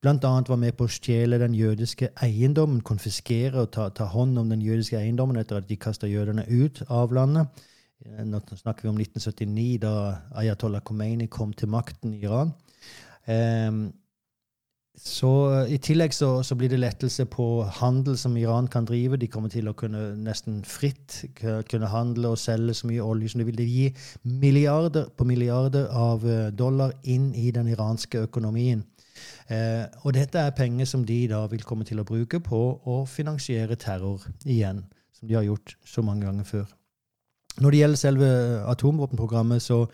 bl.a. var med på å stjele den jødiske eiendommen, konfiskere og ta, ta, hånd om den jødiske eiendommen etter at de kasta jødene ut av landet. Eh, nå snakker vi om 1979, da Ayatollah Khomeini kom til makten i Iran. Um, så I tillegg så, så, blir det lettelse på handel som Iran kan drive. De kommer til å kunne nesten fritt kunne handle og selge så mye olje som de vil. Det gi milliarder på milliarder av eh, dollar inn i den iranske økonomien. Eh, og dette er penger som de da vil komme til å bruke på å finansiere terror igjen, som de har gjort så mange ganger før. Når det gjelder selve atomvåpenprogrammet, så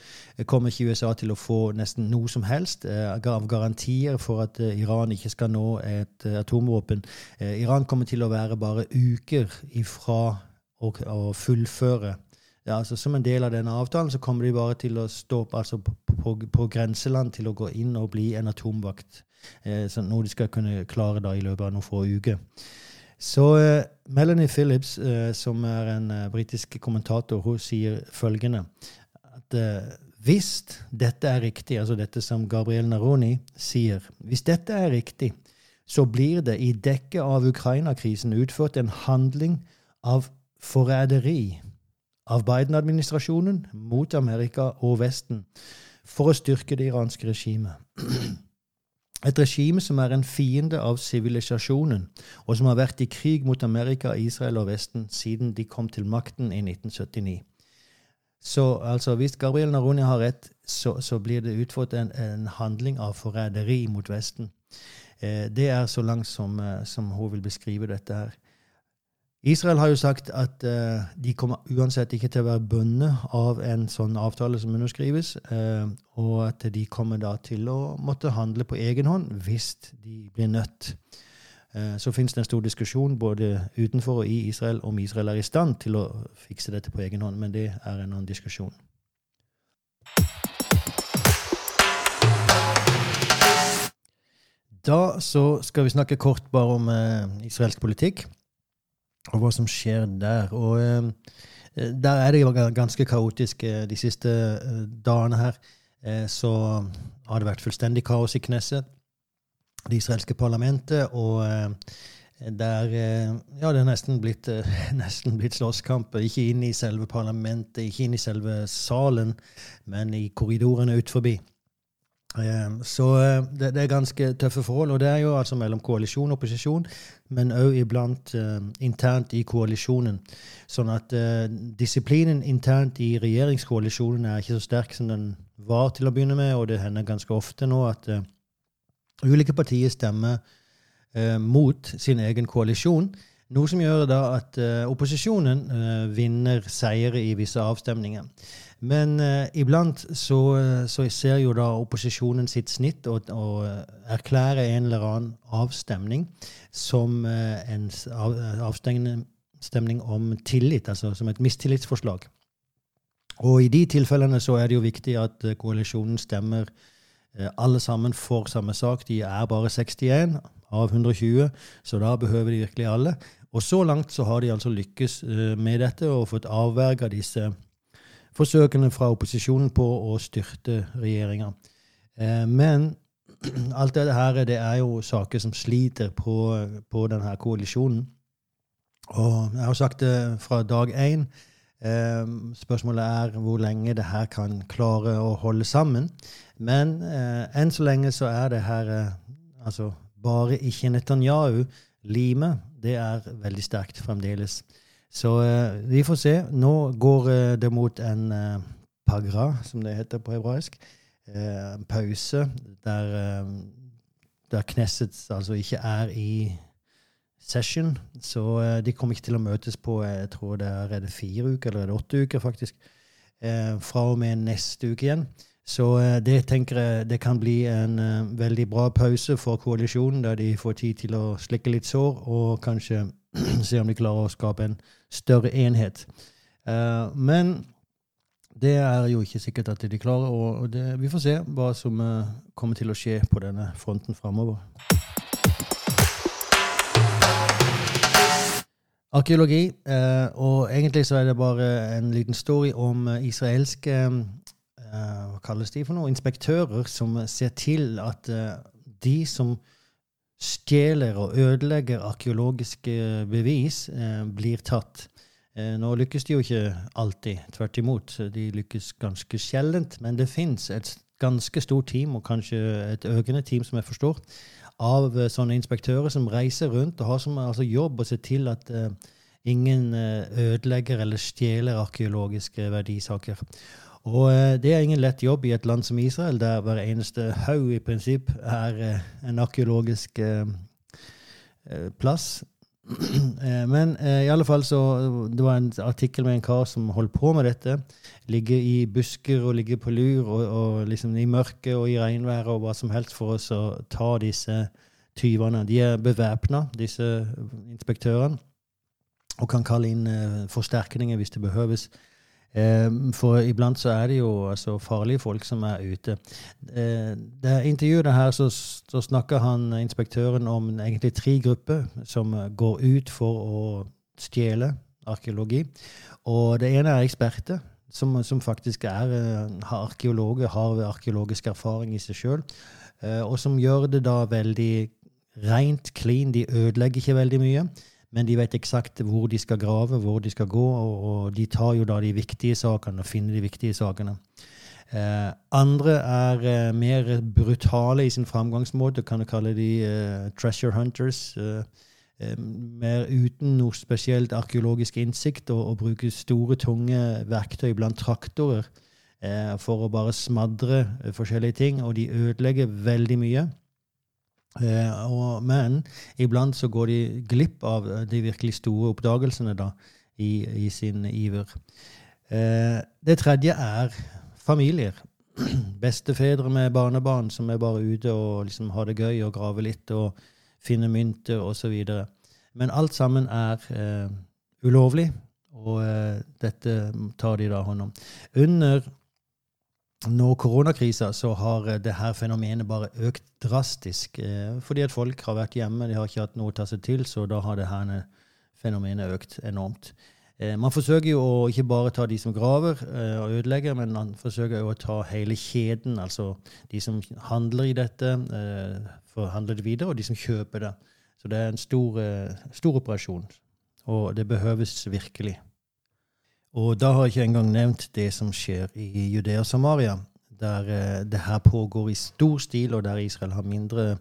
kommer ikke USA til å få nesten noe som helst eh, av garantier for at eh, Iran ikke skal nå et eh, atomvåpen. Eh, Iran kommer til å være bare uker ifra å, fullføre ja, altså Som en del av denne avtalen så kommer de bare til å stå altså på, på, på, grenseland til å gå inn og bli en atomvakt. Eh, noe de skal kunne klare da i løpet av noen få uker. Så eh, Melanie Phillips, eh, som er en britisk kommentator, hun sier følgende at hvis dette er riktig, altså dette som Gabriel Naroni sier Hvis dette er riktig, så blir det i dekket av Ukraina-krisen utført en handling av forræderi av Biden-administrasjonen mot Amerika og Vesten for å styrke det iranske regimet. Et regime som er en fiende av sivilisasjonen, og som har vært i krig mot Amerika, Israel og Vesten siden de kom til makten i 1979. Så altså, hvis Gabriel Naroni har rett, så, så blir det utført en, en, handling av forræderi mot Vesten. Eh, det er så langt som, eh, som hun vil beskrive dette her. Israel har jo sagt at uh, de kommer uansett ikke til å være bundet av en sånn avtale som underskrives, uh, og at de kommer da til å måtte handle på egen hånd hvis de blir nødt. Uh, så finnes det en stor diskusjon både utenfor og i Israel om Israel er i stand til å fikse dette på egen hånd, men det er en annen diskusjon. Da så skal vi snakke kort bare om israelsk politikk og hva som skjer der. Og eh, der er det jo ganske kaotisk eh, de siste eh, dagene her. Så har det vært fullstendig kaos i Knesset, det israelske parlamentet. Og Der ja, det er nesten blitt, nesten blitt slåsskamp. Ikke inn i selve parlamentet, ikke inn i selve salen, men i korridorene ut forbi. Så det, det, er ganske tøffe forhold. Og det er jo altså mellom koalisjon og opposisjon, men òg iblant uh, internt i koalisjonen. Sånn at uh, disiplinen internt i regjeringskoalisjonen er ikke så sterk som den var til å begynne med, og det hender ganske ofte nå at uh, ulike partier stemmer mot sin egen koalisjon. Noe som gjør da at opposisjonen vinner seire i visse avstemninger. Men uh, iblant så, eh, så, ser jo da opposisjonen sitt snitt å erklære en eller annen avstemning som uh, en av, avstemning om tillit, altså som et mistillitsforslag. Og i de tilfellene så er det jo viktig at koalisjonen stemmer alle sammen for samme sak. De er bare 61 av 120, så da behøver de virkelig alle. Og så langt så har de altså lykkes med dette og fått avverga disse forsøkene fra opposisjonen på å styrte regjeringa. Eh, men alt dette her det er jo saker som sliter på, på denne koalisjonen. Og jeg har sagt det fra dag én. Eh, spørsmålet er hvor lenge det her kan klare å holde sammen. Men eh, enn så lenge så er det her altså bare ikke Netanyahu. Limet, det er veldig sterkt fremdeles. Så uh, vi får se. Nå går uh, det mot en uh, pagra, som det heter på hebraisk. En pause der, der Knesset altså ikke er i session. Så de kommer ikke til å møtes på jeg tror det er, er det fire uker, eller er det åtte uker, faktisk. fra og med neste uke igjen. Så det tenker jeg det kan bli en veldig bra pause for koalisjonen, der de får tid til å slikke litt sår og kanskje se om de klarer å skape en større enhet. Uh, men det er jo ikke sikkert at de klarer, og det, vi får se hva som uh, kommer til å skje på denne fronten framover. Arkeologi, uh, og egentlig så er det bare en liten story om israelske hva kalles de for noe, inspektører som ser til at de som stjeler og ødelegger arkeologiske bevis, eh, blir tatt. Eh, nå lykkes de jo ikke alltid. Tvert imot. De lykkes ganske sjeldent. Men det fins et ganske stort team, og kanskje et økende team, som jeg forstår, av eh, sånne inspektører som reiser rundt og har som altså, jobb å se til at ingen ødelegger eller stjeler arkeologiske verdisaker. Og eh, det er ingen lett jobb i et land som Israel, der hver eneste haug i prinsipp er eh, en arkeologisk eh, plass. Men i alle fall så Det var en artikkel med en kar som holdt på med dette. Ligge i busker og ligge på lur og, og liksom i mørket og i regnværet og hva som helst for oss å ta disse tyvene. De er bevæpna, disse inspektørene, og kan kalle inn forsterkninger hvis det behøves. Ehm, for iblant så er det jo altså, farlige folk som er ute. I det intervjuet her så, så snakker han inspektøren om egentlig tre grupper som går ut for å stjele arkeologi. Og det ene er eksperter, som, som faktisk er, eh, har arkeologer, har arkeologisk erfaring i seg sjøl, eh, og som gjør det da veldig rent, clean. De ødelegger ikke veldig mye men de vet eksakt hvor de skal grave, hvor de skal gå, og, og de tar jo da de viktige sakene og finner de viktige sakene. Eh, andre er eh, mer brutale i sin framgangsmåte, kan du kalle de eh, treasure hunters. Eh, eh, mer uten noe spesielt arkeologisk innsikt, og, og bruker store, tunge verktøy blant traktorer eh, for å bare smadre forskjellige ting, og de ødelegger veldig mye. Eh, og, men iblant så går de glipp av de virkelig store oppdagelsene da, i, i sin iver. Eh, det tredje er familier. Bestefedre med barnebarn som er bare ute og liksom har det gøy og graver litt og finner mynter osv. Men alt sammen er eh, ulovlig, og eh, dette tar de da hånd om. Under nå koronakrisa så har eh, det her fenomenet bare økt drastisk. Eh, fordi at folk har vært hjemme, de har ikke hatt noe å ta seg til, så da har det her fenomenet økt enormt. Eh, man forsøker jo å ikke bare ta de som graver og ødelegger, men man forsøker jo å ta hele kjeden. Altså de som handler i dette, forhandler det videre, og de som kjøper det. Så det er en stor, stor operasjon, og det behøves virkelig. Og da har jeg ikke engang nevnt det som skjer i Judea og Samaria, der eh, det her pågår i stor stil, og der Israel har mindre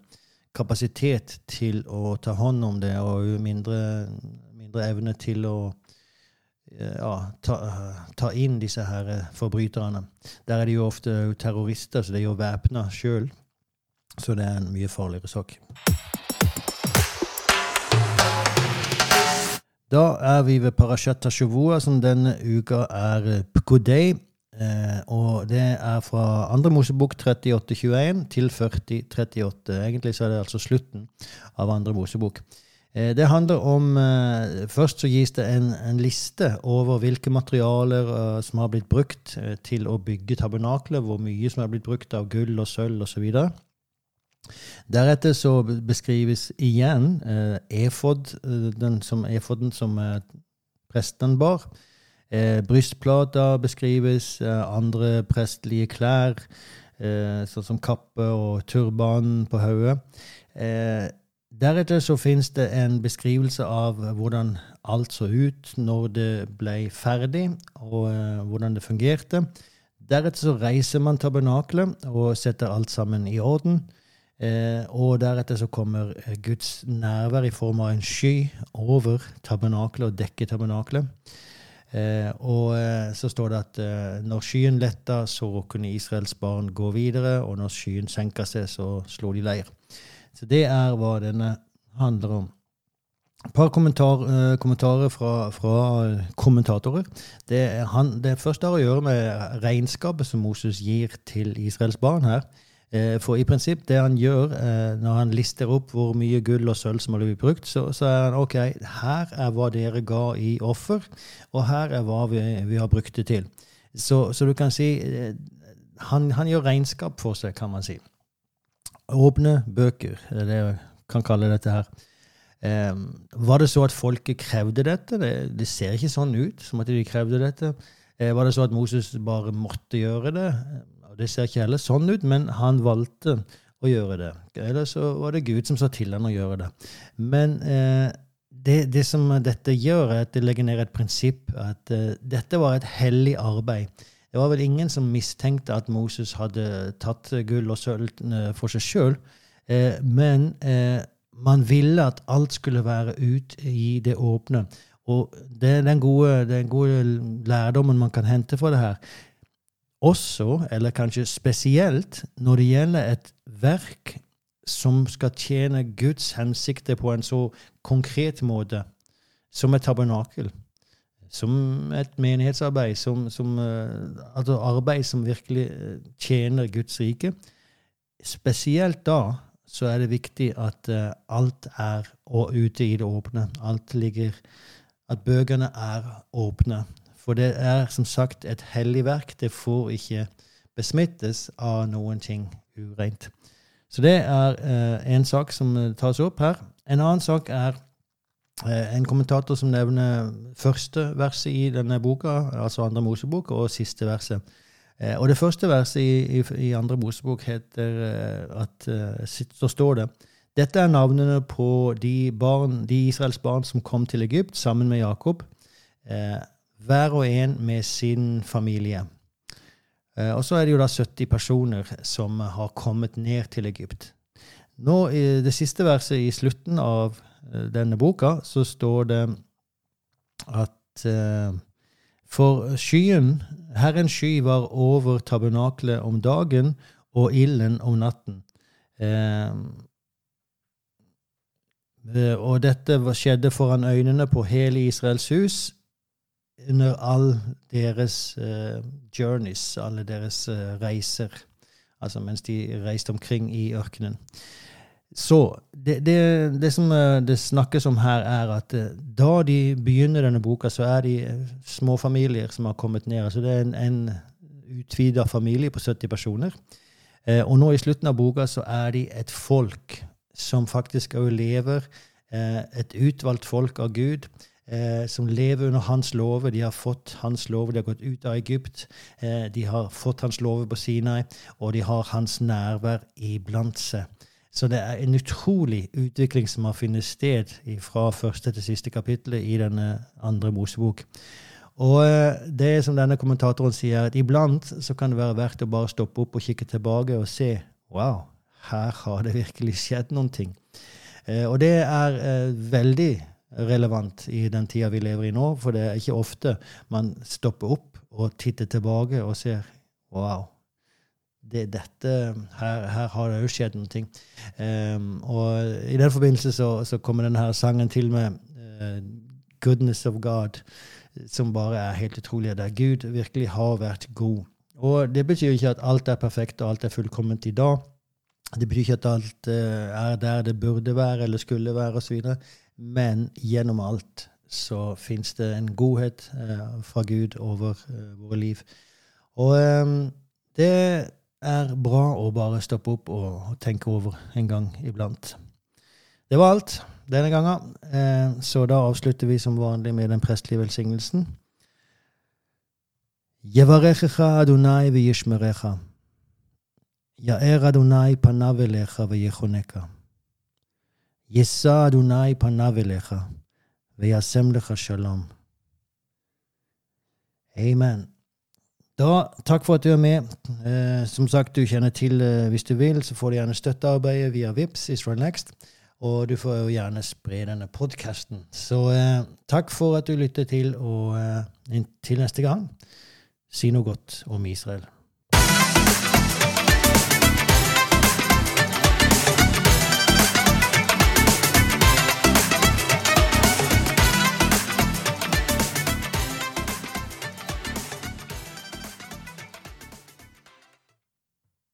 kapasitet til å ta hånd om det, og mindre, mindre evne til å eh, ja, ta, ta, inn disse her forbryterne. Der er de jo ofte terrorister, så de er jo væpna sjøl. Så det er en mye farligere sak. Da er vi ved Parashat Tashavua, som denne uka er Pkodei. Eh, og det er fra andre Mosebok 38.21 til 40.38. Egentlig så er det altså slutten av andre Mosebok. Eh, det handler om eh, Først så gis det en, en liste over hvilke materialer uh, som har blitt brukt uh, til å bygge tabernakler, hvor mye som er blitt brukt av gull og sølv osv. Deretter så beskrives igjen eh, efod, eh, den som efoden som eh, presten bar. Eh, brystplater beskrives, eh, andre prestelige klær, eh, sånn som kappe og turban på hodet. Deretter så finnes det en beskrivelse av hvordan alt så ut når det ble ferdig, og hvordan det fungerte. Deretter så reiser man tabernaklet og setter alt sammen i orden. Eh, og deretter så kommer eh, Guds nærvær i form av en sky over tabernaklet og dekker tabernaklet. Eh, og eh, så står det at eh, når skyen letta, så kunne Israels barn gå videre, og når skyen senka seg, så slo de leir. Så det er hva denne handler om. Et par kommentar, eh, kommentarer fra, fra, kommentatorer. Det, han, det første har å gjøre med regnskapet som Moses gir til Israels barn her. Eh, for i prinsipp, det han gjør eh, når han lister opp hvor mye gull og sølv som har blitt brukt, så, så, er han OK, her er hva dere ga i offer, og her er hva vi, vi har brukt det til. Så, så du kan si eh, han, han, gjør regnskap for seg, kan man si. Åpne bøker, det er det jeg kan kalle dette her. Um, var det så at folket krevde dette? Det, det, ser ikke sånn ut som at de krevde dette. Var det så at Moses bare måtte gjøre det? Det ser ikke heller sånn ut, men han valgte å gjøre det. Eller så var det Gud som sa til han å gjøre det. Men eh, det, det, som dette gjør, er at det legger ned et prinsipp. At eh, dette var et hellig arbeid. Det var vel ingen som mistenkte at Moses hadde tatt gull og sølv eh, for seg sjøl. Eh, men eh, man ville at alt skulle være ut i det åpne. Og det er den gode, den gode lærdommen man kan hente fra det her også, eller kanskje spesielt, når det gjelder et verk som skal tjene Guds hensikter på en så konkret måte som et tabernakel, som et menighetsarbeid, som, som uh, altså arbeid som virkelig uh, tjener Guds rike. Spesielt da så er det viktig at uh, alt er ute i det åpne. Alt ligger At bøkene er åpne. For det er som sagt et hellig verk. Det får ikke besmittes av noen ting ureint. Så det er eh, en sak som eh, tas opp her. En annen sak er eh, en kommentator som nevner første verset i denne boka, altså andre Mosebok, og siste verset. Eh, og det første verset i, i, i andre Mosebok heter eh, at eh, Så står det dette er navnene på de, barn, de Israels barn som kom til Egypt sammen med Jakob. Eh, hver og en med sin familie. Eh, og så er det jo da 70 personer som har kommet ned til Egypt. Nå I det siste verset i slutten av eh, denne boka så står det at uh, for skyen, Herrens sky var over tabernaklet om dagen og ilden om natten. Og dette skjedde foran øynene på hele Israels hus under all deres uh, journeys, alle deres uh, reiser, altså mens de reiste omkring i ørkenen. Så det, det, det som uh, det snakkes om her, er at da de begynner denne boka, så er de småfamilier som har kommet ned. altså Det er en, en utvida familie på 70 personer. og nå i slutten av boka så er de et folk som faktisk òg lever. et utvalgt folk av Gud eh, som lever under hans lover. De har fått hans lover, de har gått ut av Egypt. Eh, de har fått hans lover på Sinai, og de har hans nærvær iblant seg. Så det er en utrolig utvikling som har funnet sted fra første til siste kapittel i denne andre Mosebok. Og eh, det som denne kommentatoren sier, at iblant så kan det være verdt å bare stoppe opp og kikke tilbake og se wow, her har det virkelig skjedd noen ting. Eh, og det er eh, veldig relevant i den tida vi lever i nå, for det er ikke ofte man stopper opp og titter tilbake og ser wow, det, dette, her, her, har det jo skjedd noe. Um, og i den forbindelse så, så kommer denne her sangen til med uh, 'Goodness of God', som bare er helt utrolig. Der Gud virkelig har vært god. Og det betyr ikke at alt er perfekt og alt er fullkomment i dag. Det betyr ikke at alt uh, er der det burde være eller skulle være osv. Men gjennom alt så fins det en godhet uh, fra Gud over våre liv. Og um, det er bra å bare stoppe opp og tenke over en gang iblant. Det var alt denne gangen, eh, så da avslutter vi som vanlig med den prestlige velsignelsen. Yevarechecha Adonai v'yishmerecha. Ya'er Adonai panav elecha. Yisa Adonai elecha v'yasem lecha shalom. Amen. Da, takk for at du er med. Eh, som sagt, du kjenner til eh, Hvis du vil, så får du gjerne støttearbeidet via VIPS, Israel Next. Og du får jo gjerne spre denne podkasten. Så eh, takk for at du lytter til, og eh, til neste gang, si noe godt om Israel.